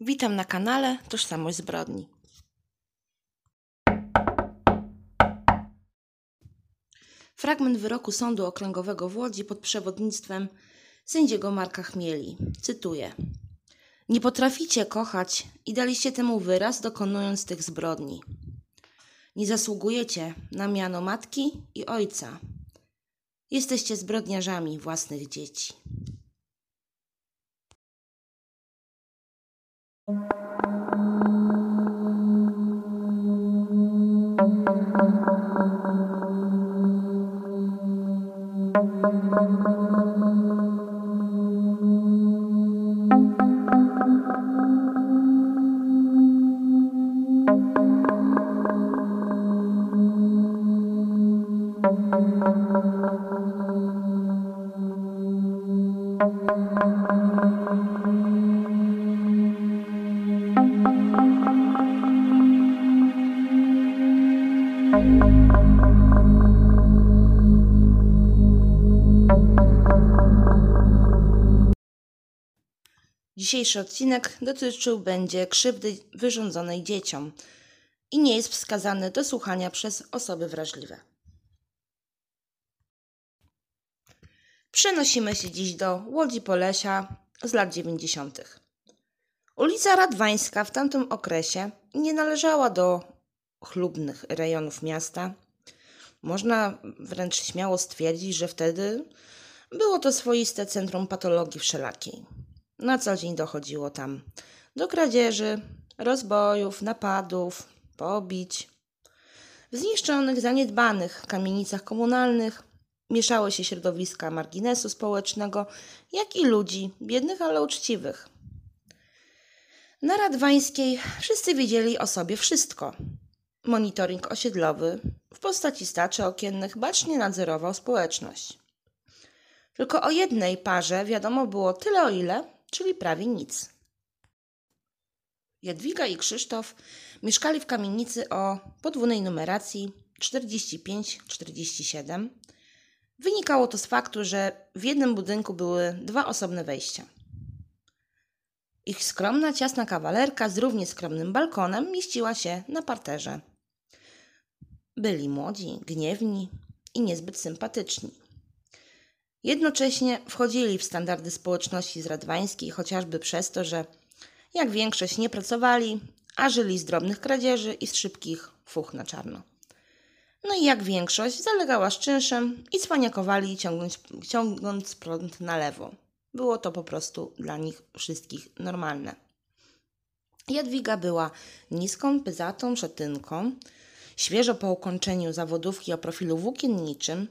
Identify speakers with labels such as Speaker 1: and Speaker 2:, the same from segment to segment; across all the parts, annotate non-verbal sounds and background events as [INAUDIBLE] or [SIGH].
Speaker 1: Witam na kanale Tożsamość Zbrodni. Fragment wyroku Sądu Okręgowego w Łodzi pod przewodnictwem sędziego Marka Chmieli. Cytuję. Nie potraficie kochać i daliście temu wyraz, dokonując tych zbrodni. Nie zasługujecie na miano matki i ojca. Jesteście zbrodniarzami własnych dzieci. Thank you. Dzisiejszy odcinek dotyczył będzie krzywdy wyrządzonej dzieciom i nie jest wskazany do słuchania przez osoby wrażliwe. Przenosimy się dziś do Łodzi Polesia z lat 90. Ulica Radwańska w tamtym okresie nie należała do chlubnych rejonów miasta. Można wręcz śmiało stwierdzić, że wtedy było to swoiste centrum patologii wszelakiej. Na co dzień dochodziło tam do kradzieży, rozbojów, napadów, pobić. W zniszczonych, zaniedbanych kamienicach komunalnych mieszały się środowiska marginesu społecznego, jak i ludzi, biednych, ale uczciwych. Na Radwańskiej wszyscy wiedzieli o sobie wszystko. Monitoring osiedlowy w postaci staczy okiennych bacznie nadzorował społeczność. Tylko o jednej parze wiadomo było tyle o ile, czyli prawie nic. Jadwiga i Krzysztof mieszkali w kamienicy o podwójnej numeracji 45-47. Wynikało to z faktu, że w jednym budynku były dwa osobne wejścia. Ich skromna, ciasna kawalerka z równie skromnym balkonem mieściła się na parterze. Byli młodzi, gniewni i niezbyt sympatyczni. Jednocześnie wchodzili w standardy społeczności zradwańskiej, chociażby przez to, że jak większość nie pracowali, a żyli z drobnych kradzieży i z szybkich fuch na czarno. No i jak większość zalegała z czynszem i cwaniakowali ciągnąc, ciągnąc prąd na lewo. Było to po prostu dla nich wszystkich normalne. Jadwiga była niską, pyzatą szatynką, świeżo po ukończeniu zawodówki o profilu włókienniczym,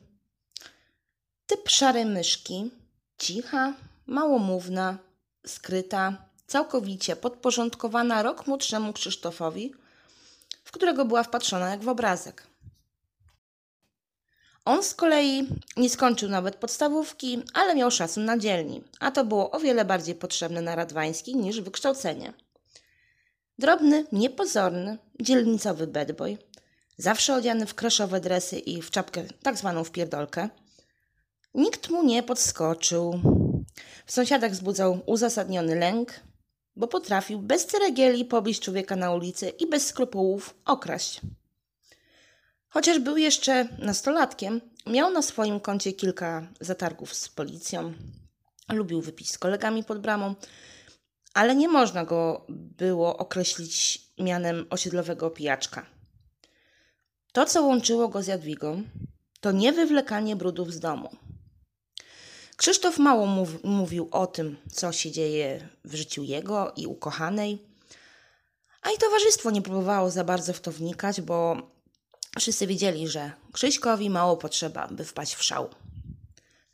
Speaker 1: Typ szarej myszki, cicha, małomówna, skryta, całkowicie podporządkowana rok młodszemu Krzysztofowi, w którego była wpatrzona jak w obrazek. On z kolei nie skończył nawet podstawówki, ale miał szacun na dzielni, a to było o wiele bardziej potrzebne na Radwański niż wykształcenie. Drobny, niepozorny, dzielnicowy bedboy, zawsze odziany w kreszowe dresy i w czapkę tak zwaną wpierdolkę – Nikt mu nie podskoczył. W sąsiadach wzbudzał uzasadniony lęk, bo potrafił bez ceregieli pobić człowieka na ulicy i bez skrupułów okraść. Chociaż był jeszcze nastolatkiem, miał na swoim koncie kilka zatargów z policją. Lubił wypić z kolegami pod bramą, ale nie można go było określić mianem osiedlowego pijaczka. To, co łączyło go z Jadwigą, to nie wywlekanie brudów z domu – Krzysztof mało mów, mówił o tym, co się dzieje w życiu jego i ukochanej, a i towarzystwo nie próbowało za bardzo w to wnikać, bo wszyscy wiedzieli, że Krzyśkowi mało potrzeba, by wpaść w szał.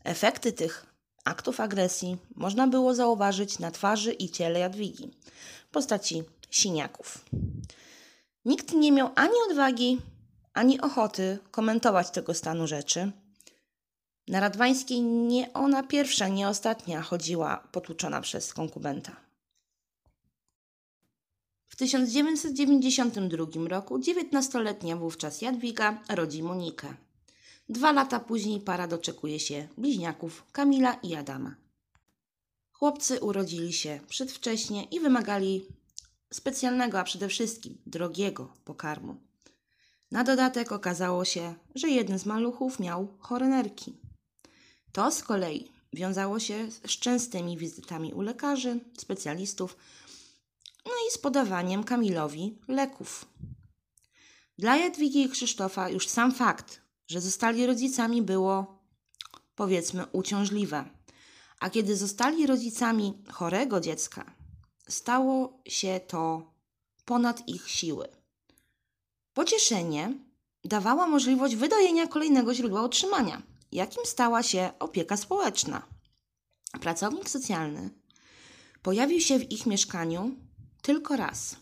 Speaker 1: Efekty tych aktów agresji można było zauważyć na twarzy i ciele Jadwigi postaci siniaków. Nikt nie miał ani odwagi, ani ochoty komentować tego stanu rzeczy – na Radwańskiej nie ona pierwsza, nie ostatnia chodziła potłuczona przez konkubenta. W 1992 roku 19-letnia wówczas Jadwiga rodzi Monikę. Dwa lata później para doczekuje się bliźniaków Kamila i Adama. Chłopcy urodzili się przedwcześnie i wymagali specjalnego, a przede wszystkim drogiego pokarmu. Na dodatek okazało się, że jeden z maluchów miał chore nerki. To z kolei wiązało się z częstymi wizytami u lekarzy, specjalistów, no i z podawaniem Kamilowi leków. Dla Jadwigi i Krzysztofa już sam fakt, że zostali rodzicami, było powiedzmy uciążliwe. A kiedy zostali rodzicami chorego dziecka, stało się to ponad ich siły. Pocieszenie dawała możliwość wydojenia kolejnego źródła utrzymania, jakim stała się opieka społeczna. Pracownik socjalny pojawił się w ich mieszkaniu tylko raz.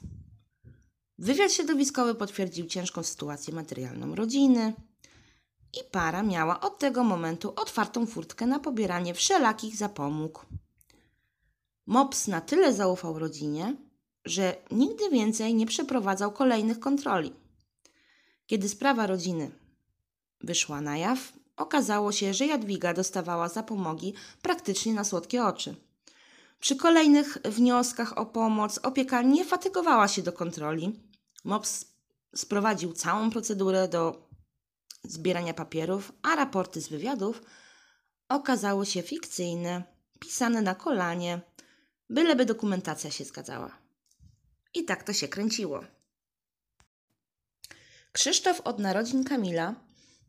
Speaker 1: Wywiad środowiskowy potwierdził ciężką sytuację materialną rodziny i para miała od tego momentu otwartą furtkę na pobieranie wszelakich zapomóg. Mops na tyle zaufał rodzinie, że nigdy więcej nie przeprowadzał kolejnych kontroli. Kiedy sprawa rodziny wyszła na jaw, okazało się, że Jadwiga dostawała zapomogi praktycznie na słodkie oczy. Przy kolejnych wnioskach o pomoc opieka nie fatygowała się do kontroli. MOPS sprowadził całą procedurę do zbierania papierów, a raporty z wywiadów okazały się fikcyjne, pisane na kolanie, byleby dokumentacja się zgadzała. I tak to się kręciło. Krzysztof od narodzin Kamila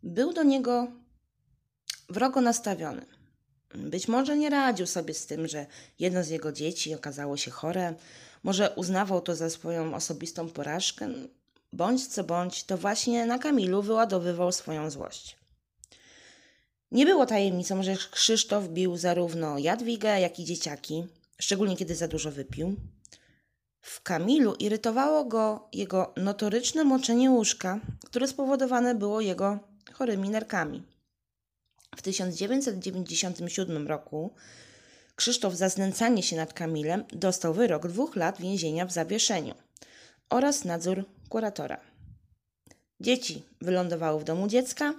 Speaker 1: był do niego wrogo nastawiony. Być może nie radził sobie z tym, że jedno z jego dzieci okazało się chore, może uznawał to za swoją osobistą porażkę. Bądź co bądź, to właśnie na Kamilu wyładowywał swoją złość. Nie było tajemnicą, że Krzysztof bił zarówno Jadwigę, jak i dzieciaki, szczególnie kiedy za dużo wypił. W Kamilu irytowało go jego notoryczne moczenie łóżka, które spowodowane było jego chorymi nerkami. W 1997 roku Krzysztof za znęcanie się nad Kamilem dostał wyrok dwóch lat więzienia w zawieszeniu oraz nadzór kuratora. Dzieci wylądowały w domu dziecka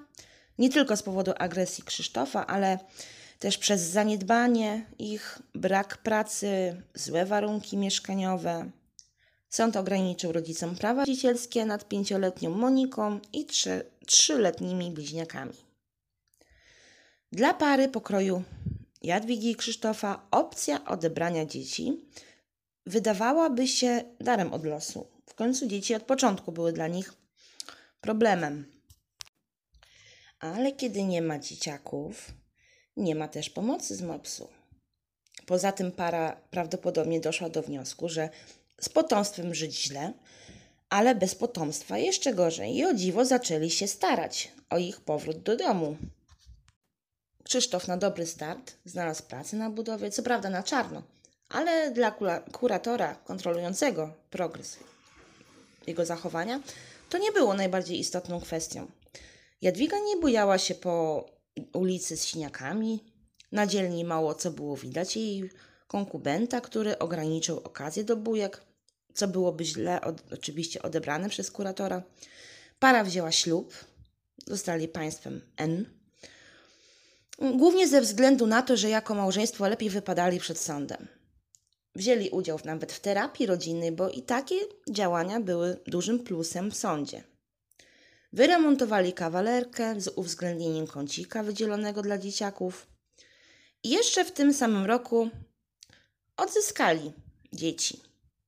Speaker 1: nie tylko z powodu agresji Krzysztofa, ale też przez zaniedbanie ich, brak pracy, złe warunki mieszkaniowe. Sąd ograniczył rodzicom prawa rodzicielskie nad pięcioletnią Moniką i trzy, trzyletnimi bliźniakami. Dla pary pokroju Jadwigi i Krzysztofa opcja odebrania dzieci wydawałaby się darem od losu. W końcu dzieci od początku były dla nich problemem. Ale kiedy nie ma dzieciaków, nie ma też pomocy z MOPS-u. Poza tym para prawdopodobnie doszła do wniosku, że z potomstwem żyć źle, ale bez potomstwa jeszcze gorzej. I o dziwo zaczęli się starać o ich powrót do domu. Krzysztof na dobry start znalazł pracę na budowie, co prawda na czarno, ale dla kuratora kontrolującego progres jego zachowania to nie było najbardziej istotną kwestią. Jadwiga nie bujała się po ulicy z siniakami. Na dzielni mało co było widać jej konkubenta, który ograniczył okazję do bujek, co byłoby źle od, oczywiście odebrane przez kuratora. Para wzięła ślub, zostali państwem N. Głównie ze względu na to, że jako małżeństwo lepiej wypadali przed sądem. Wzięli udział nawet w terapii rodzinnej, bo i takie działania były dużym plusem w sądzie. Wyremontowali kawalerkę z uwzględnieniem kącika wydzielonego dla dzieciaków. I jeszcze w tym samym roku odzyskali dzieci,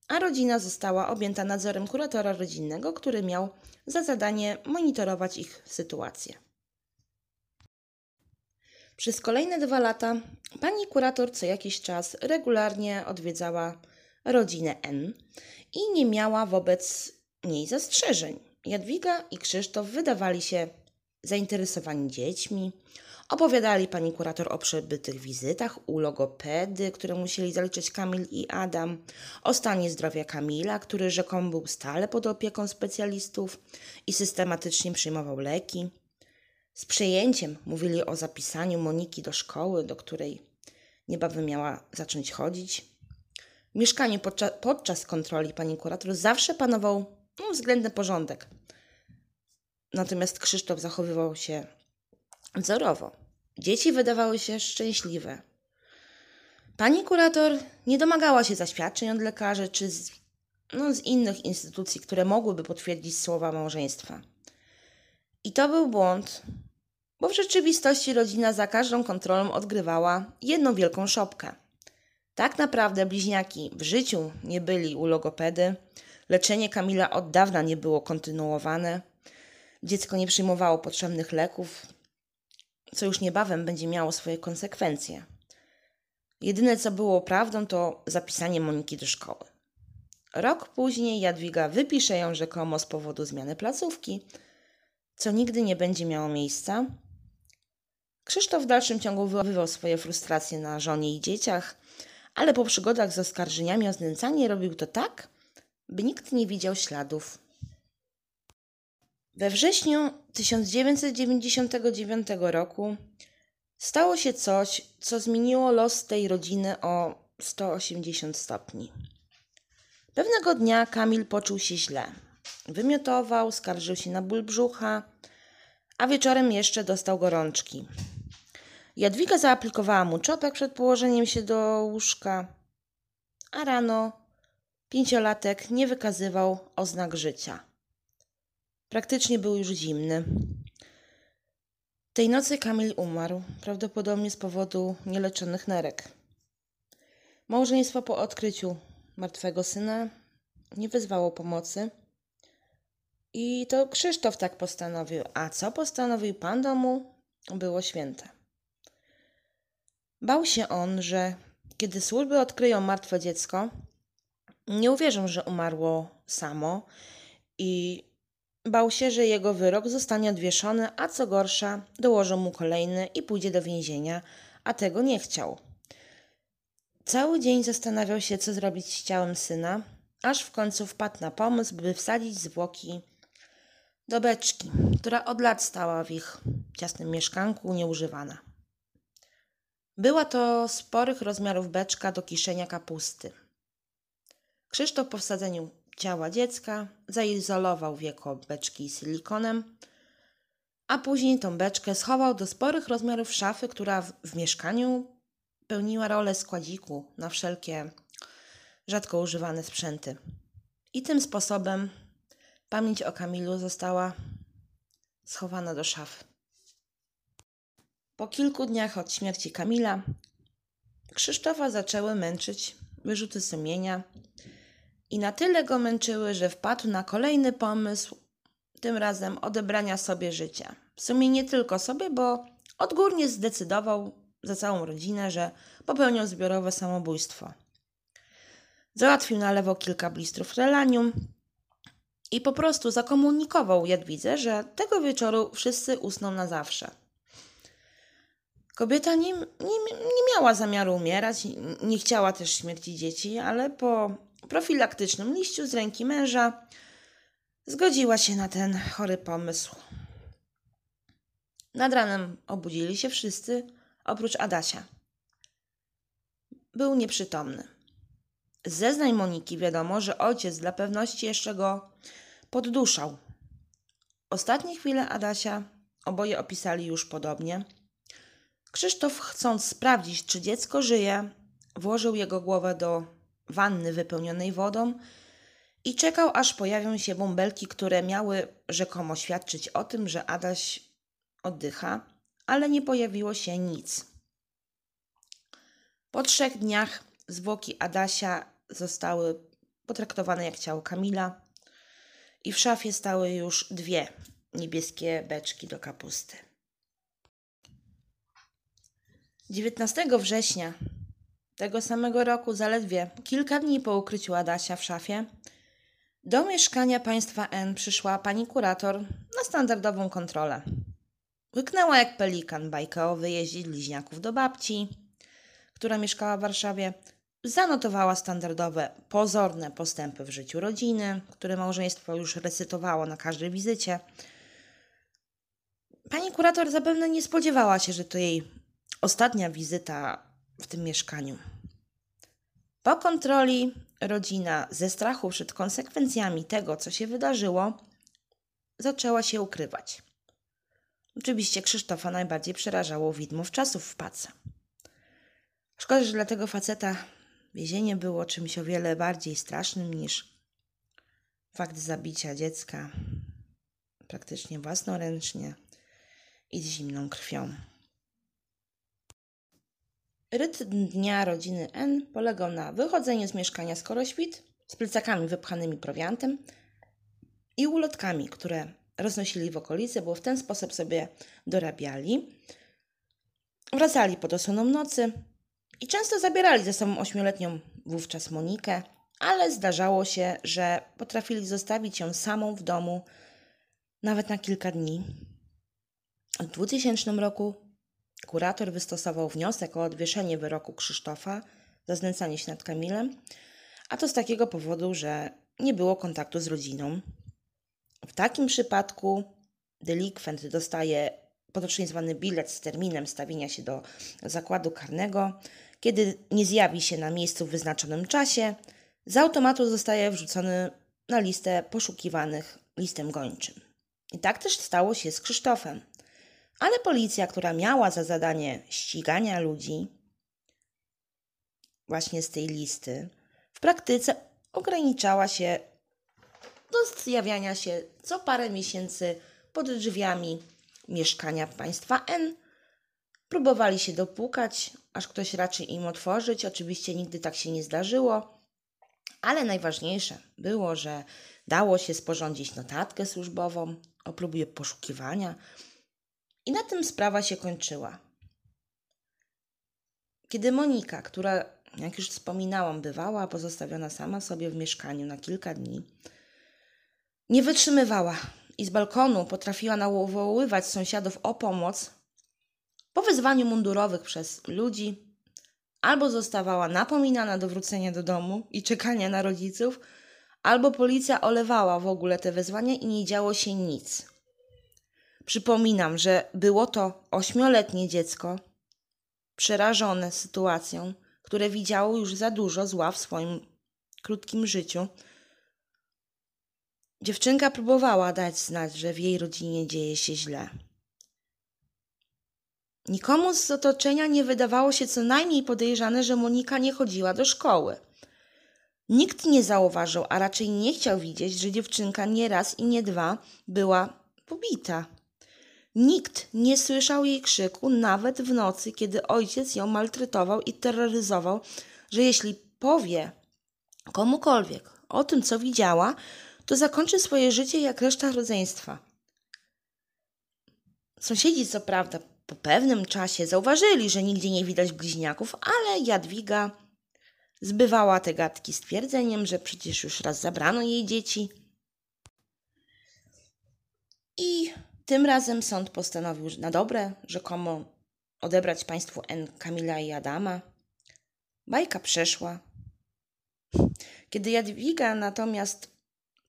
Speaker 1: a rodzina została objęta nadzorem kuratora rodzinnego, który miał za zadanie monitorować ich sytuację. Przez kolejne dwa lata pani kurator co jakiś czas regularnie odwiedzała rodzinę N i nie miała wobec niej zastrzeżeń. Jadwiga i Krzysztof wydawali się zainteresowani dziećmi. Opowiadali pani kurator o przebytych wizytach u logopedy, które musieli zaliczyć Kamil i Adam, o stanie zdrowia Kamila, który rzekomo był stale pod opieką specjalistów i systematycznie przyjmował leki. Z przejęciem mówili o zapisaniu Moniki do szkoły, do której niebawem miała zacząć chodzić. W mieszkaniu podczas, podczas kontroli pani kurator zawsze panował no, względny porządek. Natomiast Krzysztof zachowywał się wzorowo. Dzieci wydawały się szczęśliwe. Pani kurator nie domagała się zaświadczeń od lekarzy czy z, no, z innych instytucji, które mogłyby potwierdzić słowa małżeństwa. I to był błąd, bo w rzeczywistości rodzina za każdą kontrolą odgrywała jedną wielką szopkę. Tak naprawdę bliźniaki w życiu nie byli u logopedy, leczenie Kamila od dawna nie było kontynuowane, dziecko nie przyjmowało potrzebnych leków, co już niebawem będzie miało swoje konsekwencje. Jedyne co było prawdą to zapisanie Moniki do szkoły. Rok później Jadwiga wypisze ją rzekomo z powodu zmiany placówki, co nigdy nie będzie miało miejsca. Krzysztof w dalszym ciągu wyławywał swoje frustracje na żonie i dzieciach, ale po przygodach z oskarżeniami o znęcanie robił to tak, by nikt nie widział śladów. We wrześniu 1999 roku stało się coś, co zmieniło los tej rodziny o 180 stopni. Pewnego dnia Kamil poczuł się źle. Wymiotował, skarżył się na ból brzucha, a wieczorem jeszcze dostał gorączki. Jadwiga zaaplikowała mu czopek przed położeniem się do łóżka, a rano pięciolatek nie wykazywał oznak życia. Praktycznie był już zimny. Tej nocy Kamil umarł, prawdopodobnie z powodu nieleczonych nerek. Małżeństwo po odkryciu martwego syna nie wezwało pomocy. I to Krzysztof tak postanowił. A co postanowił pan domu, było święte. Bał się on, że kiedy służby odkryją martwe dziecko, nie uwierzą, że umarło samo i bał się, że jego wyrok zostanie odwieszony, a co gorsza, dołożą mu kolejny i pójdzie do więzienia, a tego nie chciał. Cały dzień zastanawiał się, co zrobić z ciałem syna, aż w końcu wpadł na pomysł, by wsadzić zwłoki do beczki, która od lat stała w ich ciasnym mieszkanku, nieużywana. Była to sporych rozmiarów beczka do kiszenia kapusty. Krzysztof po wsadzeniu ciała dziecka zaizolował wieko beczki silikonem, a później tą beczkę schował do sporych rozmiarów szafy, która w, w mieszkaniu pełniła rolę składziku na wszelkie rzadko używane sprzęty. I tym sposobem pamięć o Kamilu została schowana do szafy. Po kilku dniach od śmierci Kamila Krzysztofa zaczęły męczyć wyrzuty sumienia i na tyle go męczyły, że wpadł na kolejny pomysł, tym razem odebrania sobie życia. W sumie nie tylko sobie, bo odgórnie zdecydował za całą rodzinę, że popełnią zbiorowe samobójstwo. Załatwił na lewo kilka blistrów relanium i po prostu zakomunikował Jadwidze, że tego wieczoru wszyscy usną na zawsze. Kobieta nie, nie, nie miała zamiaru umierać, nie chciała też śmierci dzieci, ale po profilaktycznym liściu z ręki męża zgodziła się na ten chory pomysł. Nad ranem obudzili się wszyscy, oprócz Adasia. Był nieprzytomny. Z zeznań Moniki wiadomo, że ojciec dla pewności jeszcze go podduszał. Ostatnie chwile Adasia oboje opisali już podobnie. Krzysztof, chcąc sprawdzić, czy dziecko żyje, włożył jego głowę do wanny wypełnionej wodą i czekał, aż pojawią się bąbelki, które miały rzekomo świadczyć o tym, że Adaś oddycha, ale nie pojawiło się nic. Po trzech dniach zwłoki Adasia zostały potraktowane jak ciało Kamila i w szafie stały już dwie niebieskie beczki do kapusty. 19 września tego samego roku, zaledwie kilka dni po ukryciu Adasia w szafie, do mieszkania państwa N przyszła pani kurator na standardową kontrolę. Łyknęła jak pelikan bajkę o wyjeździe bliźniaków do babci, która mieszkała w Warszawie. Zanotowała standardowe, pozorne postępy w życiu rodziny, które małżeństwo już recytowało na każdej wizycie. Pani kurator zapewne nie spodziewała się, że to jej ostatnia wizyta w tym mieszkaniu. Po kontroli rodzina ze strachu przed konsekwencjami tego, co się wydarzyło, zaczęła się ukrywać. Oczywiście Krzysztofa najbardziej przerażało widmo czasów w pace. Szkoda, że dla tego faceta więzienie było czymś o wiele bardziej strasznym niż fakt zabicia dziecka praktycznie własnoręcznie i z zimną krwią. Rytm dnia rodziny N polegał na wychodzeniu z mieszkania skoro świt, z plecakami wypchanymi prowiantem i ulotkami, które roznosili w okolicy, bo w ten sposób sobie dorabiali. Wracali pod osłoną nocy i często zabierali ze sobą ośmioletnią wówczas Monikę, ale zdarzało się, że potrafili zostawić ją samą w domu nawet na kilka dni. W 2000 roku kurator wystosował wniosek o odwieszenie wyroku Krzysztofa za znęcanie się nad Kamilem, a to z takiego powodu, że nie było kontaktu z rodziną. W takim przypadku delikwent dostaje potocznie zwany bilet z terminem stawienia się do zakładu karnego. Kiedy nie zjawi się na miejscu w wyznaczonym czasie, z automatu zostaje wrzucony na listę poszukiwanych listem gończym. I tak też stało się z Krzysztofem. Ale policja, która miała za zadanie ścigania ludzi właśnie z tej listy, w praktyce ograniczała się do zjawiania się co parę miesięcy pod drzwiami mieszkania państwa N. Próbowali się dopukać, aż ktoś raczy im otworzyć. Oczywiście nigdy tak się nie zdarzyło, ale najważniejsze było, że dało się sporządzić notatkę służbową o próbie poszukiwania i na tym sprawa się kończyła. Kiedy Monika, która, jak już wspominałam, bywała pozostawiona sama sobie w mieszkaniu na kilka dni, nie wytrzymywała i z balkonu potrafiła nawoływać sąsiadów o pomoc po wezwaniu mundurowych przez ludzi, albo zostawała napominana do wrócenia do domu i czekania na rodziców, albo policja olewała w ogóle te wezwania i nie działo się nic. Przypominam, że było to ośmioletnie dziecko, przerażone sytuacją, które widziało już za dużo zła w swoim krótkim życiu. Dziewczynka próbowała dać znać, że w jej rodzinie dzieje się źle. Nikomu z otoczenia nie wydawało się co najmniej podejrzane, że Monika nie chodziła do szkoły. Nikt nie zauważył, a raczej nie chciał widzieć, że dziewczynka nie raz i nie dwa była pobita. Nikt nie słyszał jej krzyku nawet w nocy, kiedy ojciec ją maltretował i terroryzował, że jeśli powie komukolwiek o tym, co widziała, to zakończy swoje życie jak reszta rodzeństwa. Sąsiedzi, co prawda, po pewnym czasie zauważyli, że nigdzie nie widać bliźniaków, ale Jadwiga zbywała te gadki stwierdzeniem, że przecież już raz zabrano jej dzieci. I tym razem sąd postanowił na dobre rzekomo odebrać państwu N. Kamila i Adama. Bajka przeszła. Kiedy Jadwiga natomiast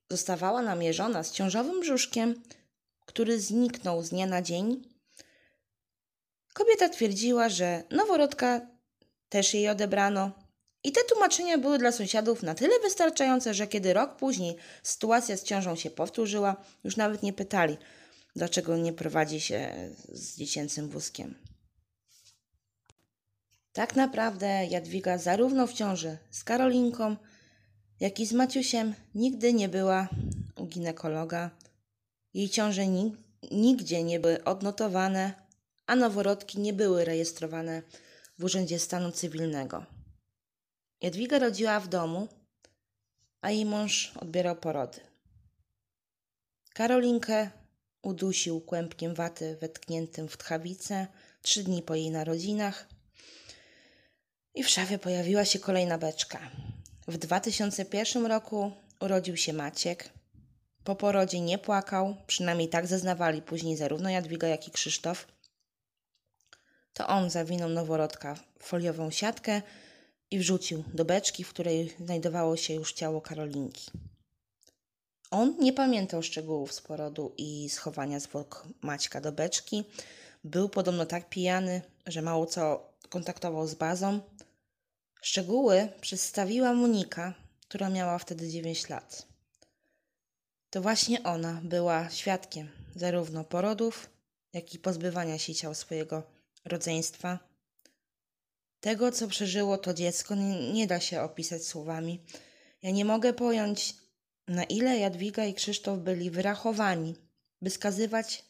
Speaker 1: zostawała namierzona z ciążowym brzuszkiem, który zniknął z dnia na dzień, kobieta twierdziła, że noworodka też jej odebrano. I te tłumaczenia były dla sąsiadów na tyle wystarczające, że kiedy rok później sytuacja z ciążą się powtórzyła, już nawet nie pytali – dlaczego nie prowadzi się z dziecięcym wózkiem. Tak naprawdę Jadwiga zarówno w ciąży z Karolinką, jak i z Maciusiem nigdy nie była u ginekologa. Jej ciąże nigdzie nie były odnotowane, a noworodki nie były rejestrowane w Urzędzie Stanu Cywilnego. Jadwiga rodziła w domu, a jej mąż odbierał porody. Karolinkę udusił kłębkiem waty wetkniętym w tchawicę trzy dni po jej narodzinach. I w szafie pojawiła się kolejna beczka. W 2001 roku urodził się Maciek. Po porodzie nie płakał, przynajmniej tak zeznawali później zarówno Jadwiga, jak i Krzysztof. To on zawinął noworodka w foliową siatkę i wrzucił do beczki, w której znajdowało się już ciało Karolinki. On nie pamiętał szczegółów z porodu i schowania zwłok Maćka do beczki. Był podobno tak pijany, że mało co kontaktował z bazą. Szczegóły przedstawiła Monika, która miała wtedy 9 lat. To właśnie ona była świadkiem zarówno porodów, jak i pozbywania się ciał swojego rodzeństwa. Tego, co przeżyło to dziecko, nie, nie da się opisać słowami. Ja nie mogę pojąć, na ile Jadwiga i Krzysztof byli wyrachowani, by skazywać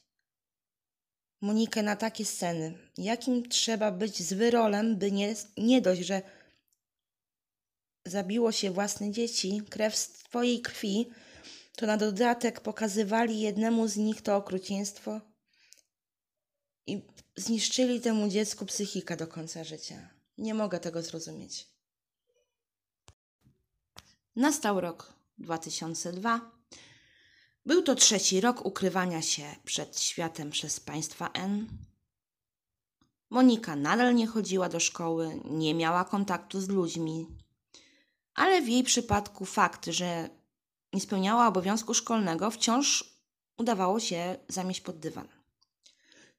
Speaker 1: Monikę na takie sceny. Jakim trzeba być z wyrolem, by nie, nie dość, że zabiło się własne dzieci, krew z twojej krwi, to na dodatek pokazywali jednemu z nich to okrucieństwo i zniszczyli temu dziecku psychikę do końca życia. Nie mogę tego zrozumieć. Nastał rok 2002. Był to trzeci rok ukrywania się przed światem przez państwa N. Monika nadal nie chodziła do szkoły, nie miała kontaktu z ludźmi, ale w jej przypadku fakt, że nie spełniała obowiązku szkolnego, wciąż udawało się zamieść pod dywan.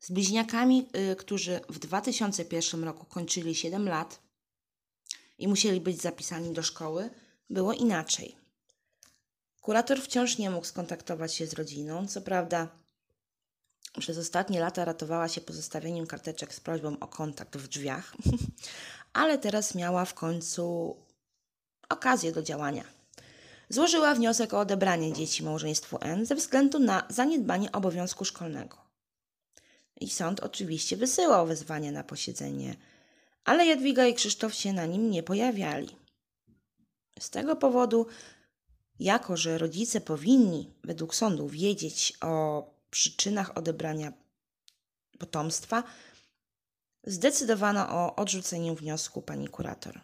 Speaker 1: Z bliźniakami, y, którzy w 2001 roku kończyli 7 lat i musieli być zapisani do szkoły, było inaczej. Kurator wciąż nie mógł skontaktować się z rodziną. Co prawda, przez ostatnie lata ratowała się pozostawieniem karteczek z prośbą o kontakt w drzwiach, [LAUGHS] ale teraz miała w końcu okazję do działania. Złożyła wniosek o odebranie dzieci małżeństwu N ze względu na zaniedbanie obowiązku szkolnego. I sąd oczywiście wysyłał wezwanie na posiedzenie, ale Jadwiga i Krzysztof się na nim nie pojawiali. Z tego powodu, jako że rodzice powinni według sądu wiedzieć o przyczynach odebrania potomstwa, zdecydowano o odrzuceniu wniosku pani kurator.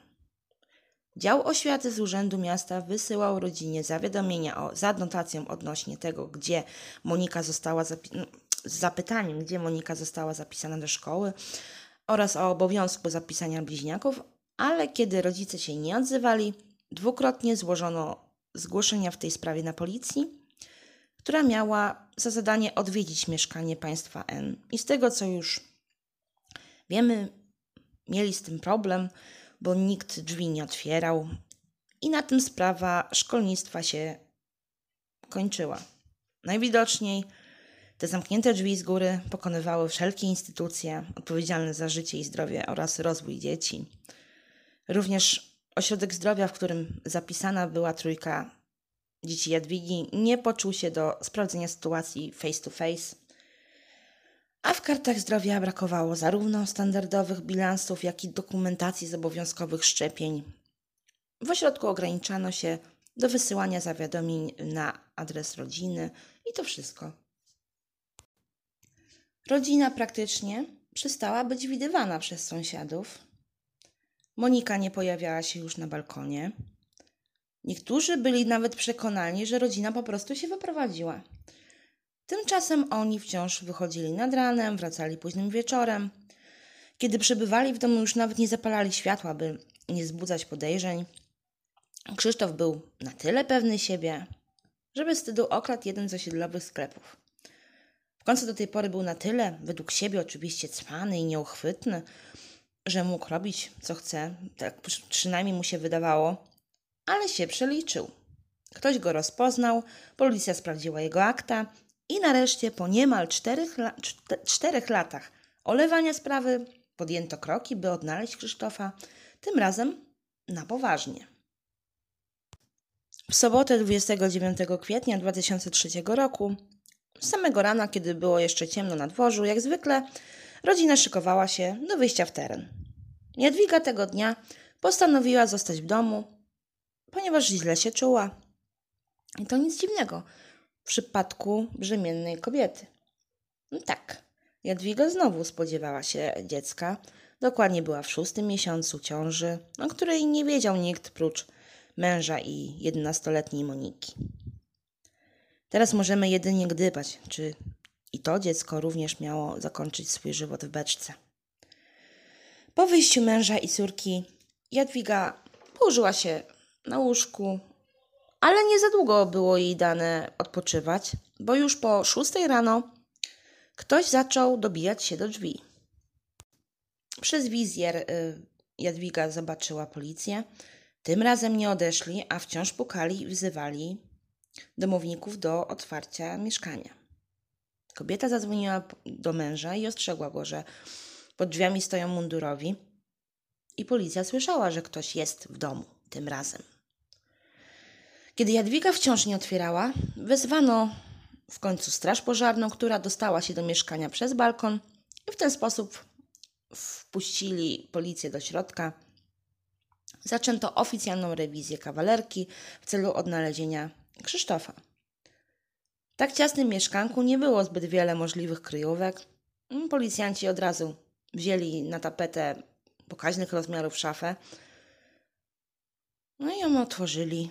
Speaker 1: Dział oświaty z Urzędu Miasta wysyłał rodzinie zawiadomienia o, z adnotacją odnośnie tego, gdzie Monika została zapi- no, z zapytaniem, gdzie Monika została zapisana do szkoły oraz o obowiązku zapisania bliźniaków, ale kiedy rodzice się nie odzywali, dwukrotnie złożono zgłoszenia w tej sprawie na policji, która miała za zadanie odwiedzić mieszkanie państwa N. I z tego, co już wiemy, mieli z tym problem, bo nikt drzwi nie otwierał, i na tym sprawa szkolnictwa się kończyła. Najwidoczniej te zamknięte drzwi z góry pokonywały wszelkie instytucje odpowiedzialne za życie i zdrowie oraz rozwój dzieci. Również ośrodek zdrowia, w którym zapisana była trójka dzieci Jadwigi, nie poczuł się do sprawdzenia sytuacji face to face. A w kartach zdrowia brakowało zarówno standardowych bilansów, jak i dokumentacji z obowiązkowych szczepień. W ośrodku ograniczano się do wysyłania zawiadomień na adres rodziny i to wszystko. Rodzina praktycznie przestała być widywana przez sąsiadów. Monika nie pojawiała się już na balkonie. Niektórzy byli nawet przekonani, że rodzina po prostu się wyprowadziła. Tymczasem oni wciąż wychodzili nad ranem, wracali późnym wieczorem. Kiedy przebywali w domu, już nawet nie zapalali światła, by nie zbudzać podejrzeń. Krzysztof był na tyle pewny siebie, że bez wstydu okradł jeden z osiedlowych sklepów. W końcu do tej pory był na tyle, według siebie oczywiście cwany i nieuchwytny, że mógł robić co chce, tak przynajmniej mu się wydawało, ale się przeliczył. Ktoś go rozpoznał, policja sprawdziła jego akta i nareszcie po niemal czterech, la czterech latach olewania sprawy podjęto kroki, by odnaleźć Krzysztofa, tym razem na poważnie. W sobotę 29 kwietnia 2003 roku, samego rana, kiedy było jeszcze ciemno na dworzu, jak zwykle rodzina szykowała się do wyjścia w teren. Jadwiga tego dnia postanowiła zostać w domu, ponieważ źle się czuła. I to nic dziwnego w przypadku brzemiennej kobiety. No tak, Jadwiga znowu spodziewała się dziecka. Dokładnie była w szóstym miesiącu ciąży, o której nie wiedział nikt prócz męża i jedenastoletniej Moniki. Teraz możemy jedynie gdybać, czy i to dziecko również miało zakończyć swój żywot w beczce. Po wyjściu męża i córki, Jadwiga położyła się na łóżku, ale nie za długo było jej dane odpoczywać, bo już po szóstej rano ktoś zaczął dobijać się do drzwi. Przez wizjer y, Jadwiga zobaczyła policję. Tym razem nie odeszli, a wciąż pukali i wzywali domowników do otwarcia mieszkania. Kobieta zadzwoniła do męża i ostrzegła go, że pod drzwiami stoją mundurowi i policja słyszała, że ktoś jest w domu tym razem. Kiedy Jadwiga wciąż nie otwierała, wezwano w końcu straż pożarną, która dostała się do mieszkania przez balkon i w ten sposób wpuścili policję do środka. Zaczęto oficjalną rewizję kawalerki w celu odnalezienia Krzysztofa. W tak ciasnym mieszkanku nie było zbyt wiele możliwych kryjówek. Policjanci od razu wzięli na tapetę pokaźnych rozmiarów szafę. No i ją otworzyli,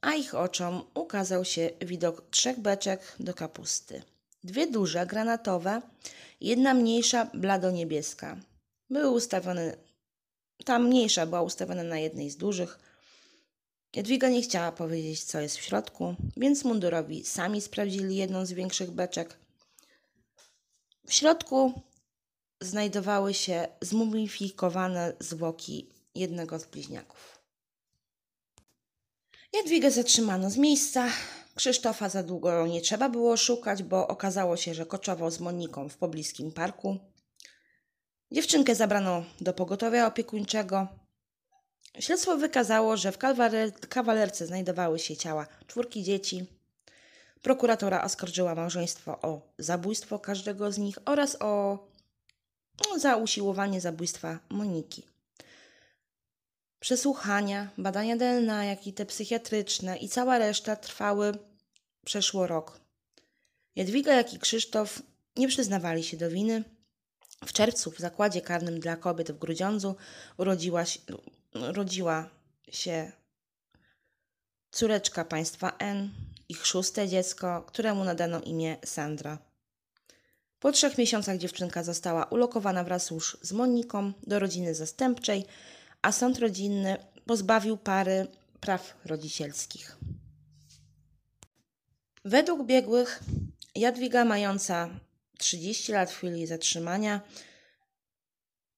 Speaker 1: a ich oczom ukazał się widok trzech beczek do kapusty. Dwie duże, granatowe, jedna mniejsza, blado-niebieska. Były ustawione, ta mniejsza była ustawiona na jednej z dużych. Jadwiga nie chciała powiedzieć, co jest w środku, więc mundurowi sami sprawdzili jedną z większych beczek. W środku znajdowały się zmumifikowane zwłoki jednego z bliźniaków. Jadwigę zatrzymano z miejsca. Krzysztofa za długo nie trzeba było szukać, bo okazało się, że koczował z Moniką w pobliskim parku. Dziewczynkę zabrano do pogotowia opiekuńczego. Śledztwo wykazało, że w kawalerce znajdowały się ciała czwórki dzieci. Prokuratora oskarżyła małżeństwo o zabójstwo każdego z nich oraz o za usiłowanie zabójstwa Moniki. Przesłuchania, badania DNA, jak i te psychiatryczne i cała reszta trwały przeszło rok. Jadwiga, jak i Krzysztof nie przyznawali się do winy. W czerwcu w zakładzie karnym dla kobiet w Grudziądzu urodziła się, urodziła się córeczka państwa N, ich szóste dziecko, któremu nadano imię Sandra. Po trzech miesiącach dziewczynka została ulokowana wraz już z Moniką do rodziny zastępczej, a sąd rodzinny pozbawił pary praw rodzicielskich. Według biegłych Jadwiga mająca 30 lat w chwili zatrzymania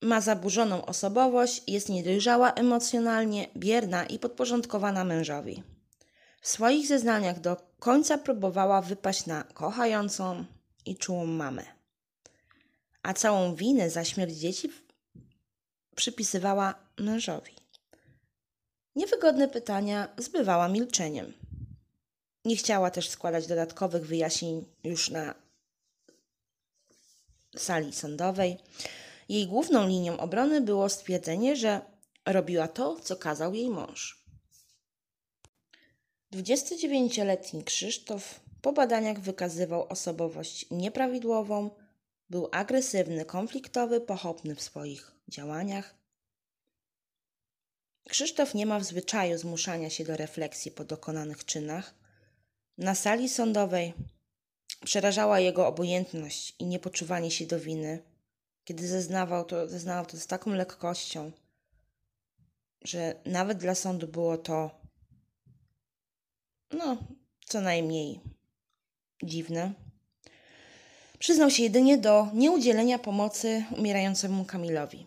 Speaker 1: ma zaburzoną osobowość, jest niedojrzała emocjonalnie, bierna i podporządkowana mężowi. W swoich zeznaniach do końca próbowała wypaść na kochającą i czułą mamę a całą winę za śmierć dzieci przypisywała mężowi. Niewygodne pytania zbywała milczeniem. Nie chciała też składać dodatkowych wyjaśnień już na sali sądowej. Jej główną linią obrony było stwierdzenie, że robiła to, co kazał jej mąż. 29-letni Krzysztof po badaniach wykazywał osobowość nieprawidłową, był agresywny, konfliktowy, pochopny w swoich działaniach. Krzysztof nie ma w zwyczaju zmuszania się do refleksji po dokonanych czynach. Na sali sądowej przerażała jego obojętność i niepoczuwanie się do winy. Kiedy zeznawał to, zeznawał to z taką lekkością, że nawet dla sądu było to no, co najmniej dziwne. Przyznał się jedynie do nieudzielenia pomocy umierającemu Kamilowi.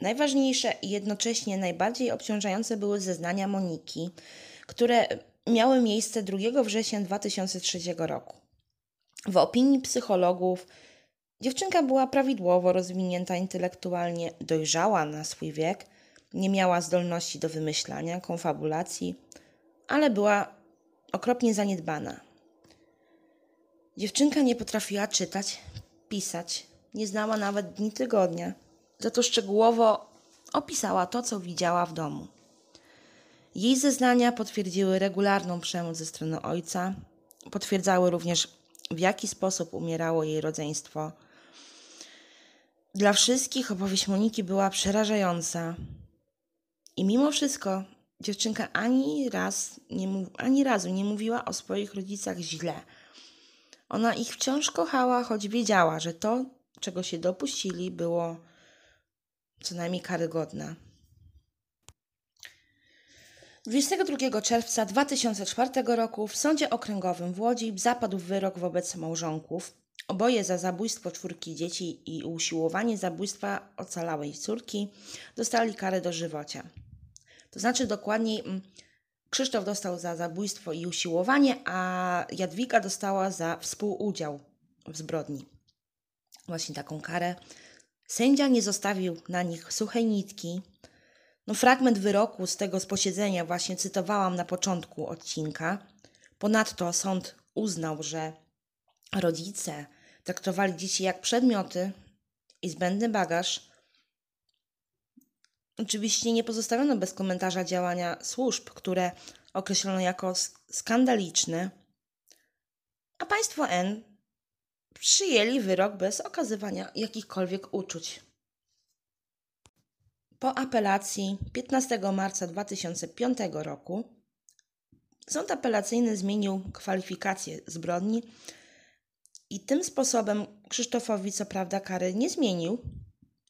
Speaker 1: Najważniejsze i jednocześnie najbardziej obciążające były zeznania Moniki, które miały miejsce 2 września 2003 roku. W opinii psychologów dziewczynka była prawidłowo rozwinięta intelektualnie, dojrzała na swój wiek, nie miała zdolności do wymyślania, konfabulacji, ale była okropnie zaniedbana. Dziewczynka nie potrafiła czytać, pisać, nie znała nawet dni tygodnia. Za to szczegółowo opisała to, co widziała w domu. Jej zeznania potwierdziły regularną przemoc ze strony ojca, potwierdzały również, w jaki sposób umierało jej rodzeństwo. Dla wszystkich opowieść Moniki była przerażająca. I mimo wszystko dziewczynka ani raz, nie, ani razu nie mówiła o swoich rodzicach źle – ona ich wciąż kochała, choć wiedziała, że to, czego się dopuścili, było co najmniej karygodne. 22 czerwca 2004 roku w Sądzie Okręgowym w Łodzi zapadł wyrok wobec małżonków. Oboje za zabójstwo czwórki dzieci i usiłowanie zabójstwa ocalałej córki dostali karę dożywocia. To znaczy dokładniej mm, Krzysztof dostał za zabójstwo i usiłowanie, a Jadwiga dostała za współudział w zbrodni. Właśnie taką karę. Sędzia nie zostawił na nich suchej nitki. No, fragment wyroku z tego z posiedzenia właśnie cytowałam na początku odcinka. Ponadto sąd uznał, że rodzice traktowali dzieci jak przedmioty i zbędny bagaż. Oczywiście nie pozostawiono bez komentarza działania służb, które określono jako skandaliczne, a państwo N przyjęli wyrok bez okazywania jakichkolwiek uczuć. Po apelacji 15 marca 2005 roku sąd apelacyjny zmienił kwalifikację zbrodni i tym sposobem Krzysztofowi co prawda kary nie zmienił,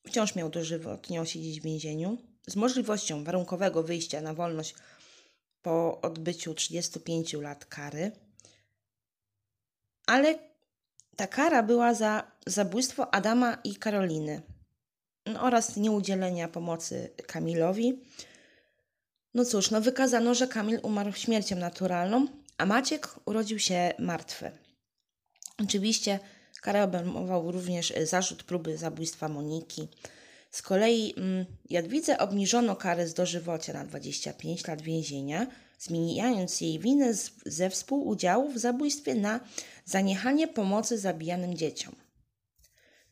Speaker 1: wciąż miał dożywotnio siedzieć w więzieniu, z możliwością warunkowego wyjścia na wolność po odbyciu 35 lat kary, ale ta kara była za zabójstwo Adama i Karoliny no, oraz nieudzielenia pomocy Kamilowi. No cóż, no wykazano, że Kamil umarł śmiercią naturalną, a Maciek urodził się martwy. Oczywiście karę obejmował również zarzut próby zabójstwa Moniki. Z kolei mm, Jadwidze obniżono karę z dożywocia na 25 lat więzienia, zmieniając jej winę z, ze współudziału w zabójstwie na zaniechanie pomocy zabijanym dzieciom.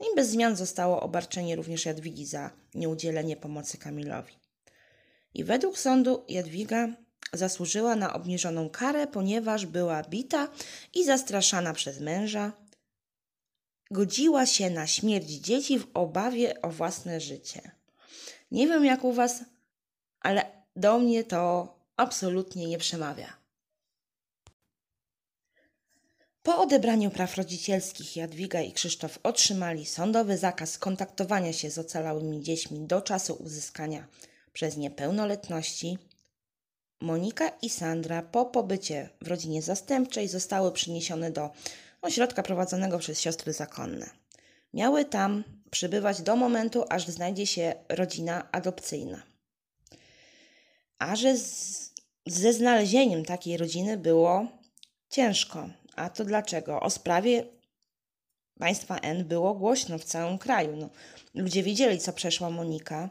Speaker 1: No I bez zmian zostało obarczenie również Jadwigi za nieudzielenie pomocy Kamilowi. I według sądu Jadwiga zasłużyła na obniżoną karę, ponieważ była bita i zastraszana przez męża. Godziła się na śmierć dzieci w obawie o własne życie. Nie wiem jak u Was, ale do mnie to absolutnie nie przemawia. Po odebraniu praw rodzicielskich Jadwiga i Krzysztof otrzymali sądowy zakaz kontaktowania się z ocalałymi dziećmi do czasu uzyskania przez nie pełnoletności. Monika i Sandra po pobycie w rodzinie zastępczej zostały przeniesione do ośrodka prowadzonego przez siostry zakonne. Miały tam przybywać do momentu, aż znajdzie się rodzina adopcyjna. A że z, ze znalezieniem takiej rodziny było ciężko. A to dlaczego? O sprawie państwa N było głośno w całym kraju. No, ludzie wiedzieli, co przeszła Monika.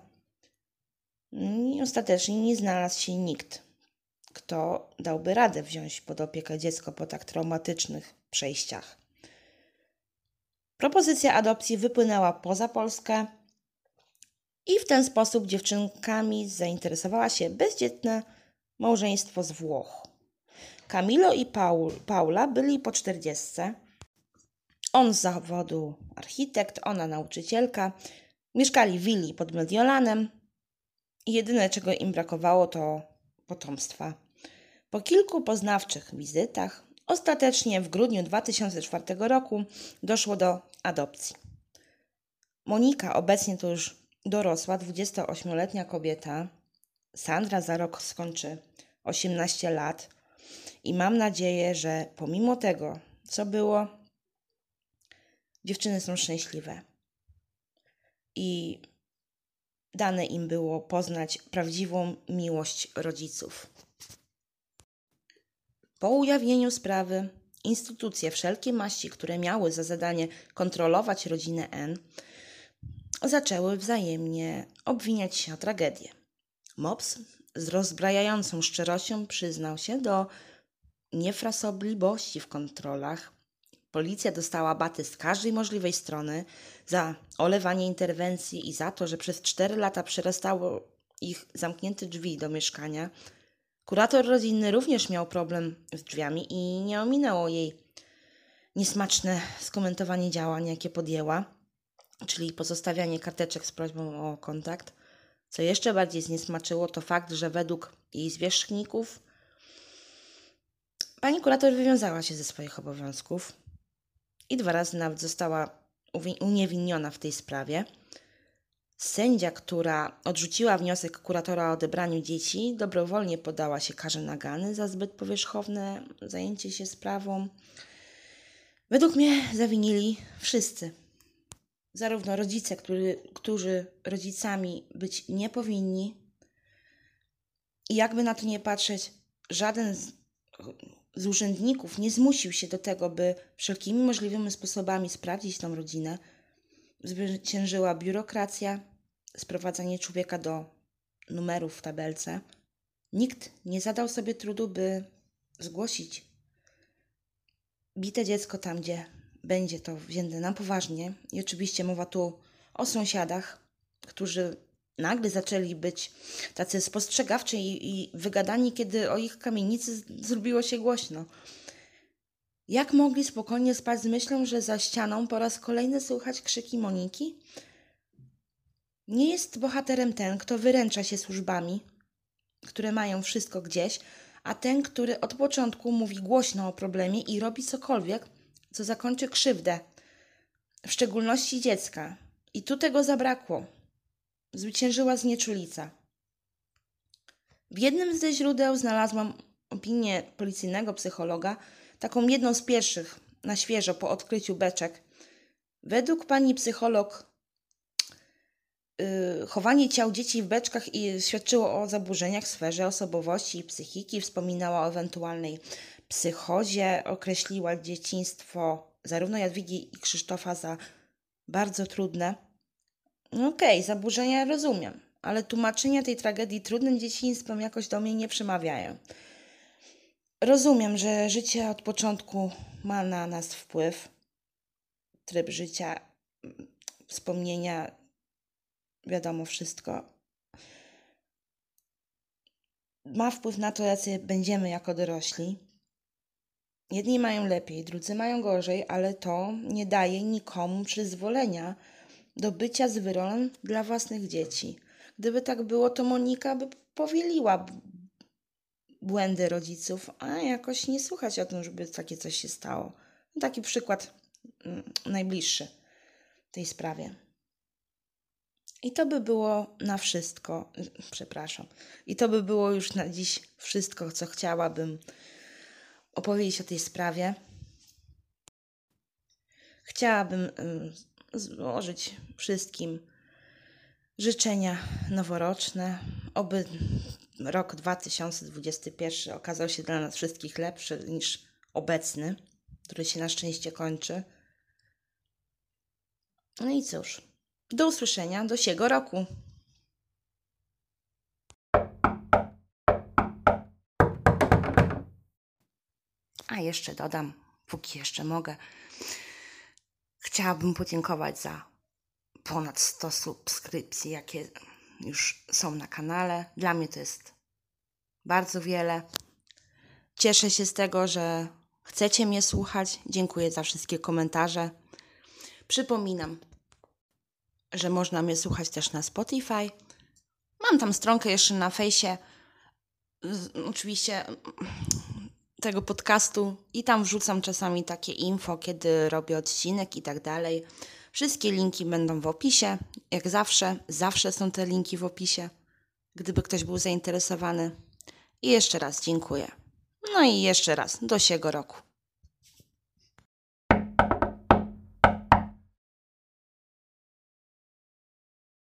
Speaker 1: I ostatecznie nie znalazł się nikt, kto dałby radę wziąć pod opiekę dziecko po tak traumatycznych przejściach. Propozycja adopcji wypłynęła poza Polskę i w ten sposób dziewczynkami zainteresowała się bezdzietne małżeństwo z Włoch. Camilo i Paul, Paula byli po czterdziestce. On z zawodu architekt, ona nauczycielka. Mieszkali w willi pod Mediolanem jedyne czego im brakowało to potomstwa. Po kilku poznawczych wizytach ostatecznie w grudniu 2004 roku doszło do adopcji. Monika, obecnie to już dorosła 28-letnia kobieta, Sandra za rok skończy 18 lat i mam nadzieję, że pomimo tego, co było, dziewczyny są szczęśliwe. I dane im było poznać prawdziwą miłość rodziców. Po ujawnieniu sprawy, instytucje wszelkie maści, które miały za zadanie kontrolować rodzinę N, zaczęły wzajemnie obwiniać się o tragedię. Mops z rozbrajającą szczerością przyznał się do niefrasobliwości w kontrolach. Policja dostała baty z każdej możliwej strony za olewanie interwencji i za to, że przez cztery lata przerastało ich zamknięte drzwi do mieszkania. Kurator rodzinny również miał problem z drzwiami i nie ominęło jej niesmaczne skomentowanie działań, jakie podjęła, czyli pozostawianie karteczek z prośbą o kontakt. Co jeszcze bardziej zniesmaczyło, to fakt, że według jej zwierzchników Pani kurator wywiązała się ze swoich obowiązków i dwa razy nawet została uniewinniona w tej sprawie. Sędzia, która odrzuciła wniosek kuratora o odebraniu dzieci, dobrowolnie podała się karze nagany za zbyt powierzchowne zajęcie się sprawą. Według mnie zawinili wszyscy. Zarówno rodzice, który, którzy rodzicami być nie powinni, i jakby na to nie patrzeć, żaden z z urzędników nie zmusił się do tego, by wszelkimi możliwymi sposobami sprawdzić tą rodzinę, zwyciężyła biurokracja, sprowadzanie człowieka do numerów w tabelce, nikt nie zadał sobie trudu, by zgłosić bite dziecko tam, gdzie będzie to wzięte na poważnie. I oczywiście mowa tu o sąsiadach, którzy nagle zaczęli być tacy spostrzegawczy i, i wygadani, kiedy o ich kamienicy zrobiło się głośno. Jak mogli spokojnie spać z myślą, że za ścianą po raz kolejny słychać krzyki Moniki? Nie jest bohaterem ten, kto wyręcza się służbami, które mają wszystko gdzieś, a ten, który od początku mówi głośno o problemie i robi cokolwiek, co zakończy krzywdę, w szczególności dziecka. I tu tego zabrakło. Zwyciężyła znieczulica. W jednym ze źródeł znalazłam opinię policyjnego psychologa, taką jedną z pierwszych na świeżo po odkryciu beczek. Według pani psycholog yy, chowanie ciał dzieci w beczkach i świadczyło o zaburzeniach w sferze osobowości i psychiki, wspominała o ewentualnej psychozie, określiła dzieciństwo zarówno Jadwigi i Krzysztofa za bardzo trudne. No okej, okay, zaburzenia rozumiem, ale tłumaczenia tej tragedii trudnym dzieciństwem jakoś do mnie nie przemawiają. Rozumiem, że życie od początku ma na nas wpływ. Tryb życia, wspomnienia, wiadomo, wszystko. Ma wpływ na to, jacy będziemy jako dorośli. Jedni mają lepiej, drudzy mają gorzej, ale to nie daje nikomu przyzwolenia do bycia zwyrolem dla własnych dzieci. Gdyby tak było, to Monika by powieliła błędy rodziców, a jakoś nie słuchać o tym, żeby takie coś się stało. Taki przykład mm, najbliższy tej sprawie. I to by było na wszystko, przepraszam. I to by było już na dziś wszystko, co chciałabym opowiedzieć o tej sprawie. Chciałabym złożyć wszystkim życzenia noworoczne, oby rok 2021 okazał się dla nas wszystkich lepszy niż obecny, który się na szczęście kończy. No i cóż, do usłyszenia do siego roku. A jeszcze dodam, póki jeszcze mogę, chciałabym podziękować za ponad 100 subskrypcji, jakie już są na kanale. Dla mnie to jest bardzo wiele. Cieszę się z tego, że chcecie mnie słuchać. Dziękuję za wszystkie komentarze. Przypominam, że można mnie słuchać też na Spotify. Mam tam stronkę jeszcze na fejsie. Oczywiście tego podcastu i tam wrzucam czasami takie info, kiedy robię odcinek i tak dalej. Wszystkie linki będą w opisie. Jak zawsze, zawsze są te linki w opisie, gdyby ktoś był zainteresowany. I jeszcze raz dziękuję. No i jeszcze raz do siego roku.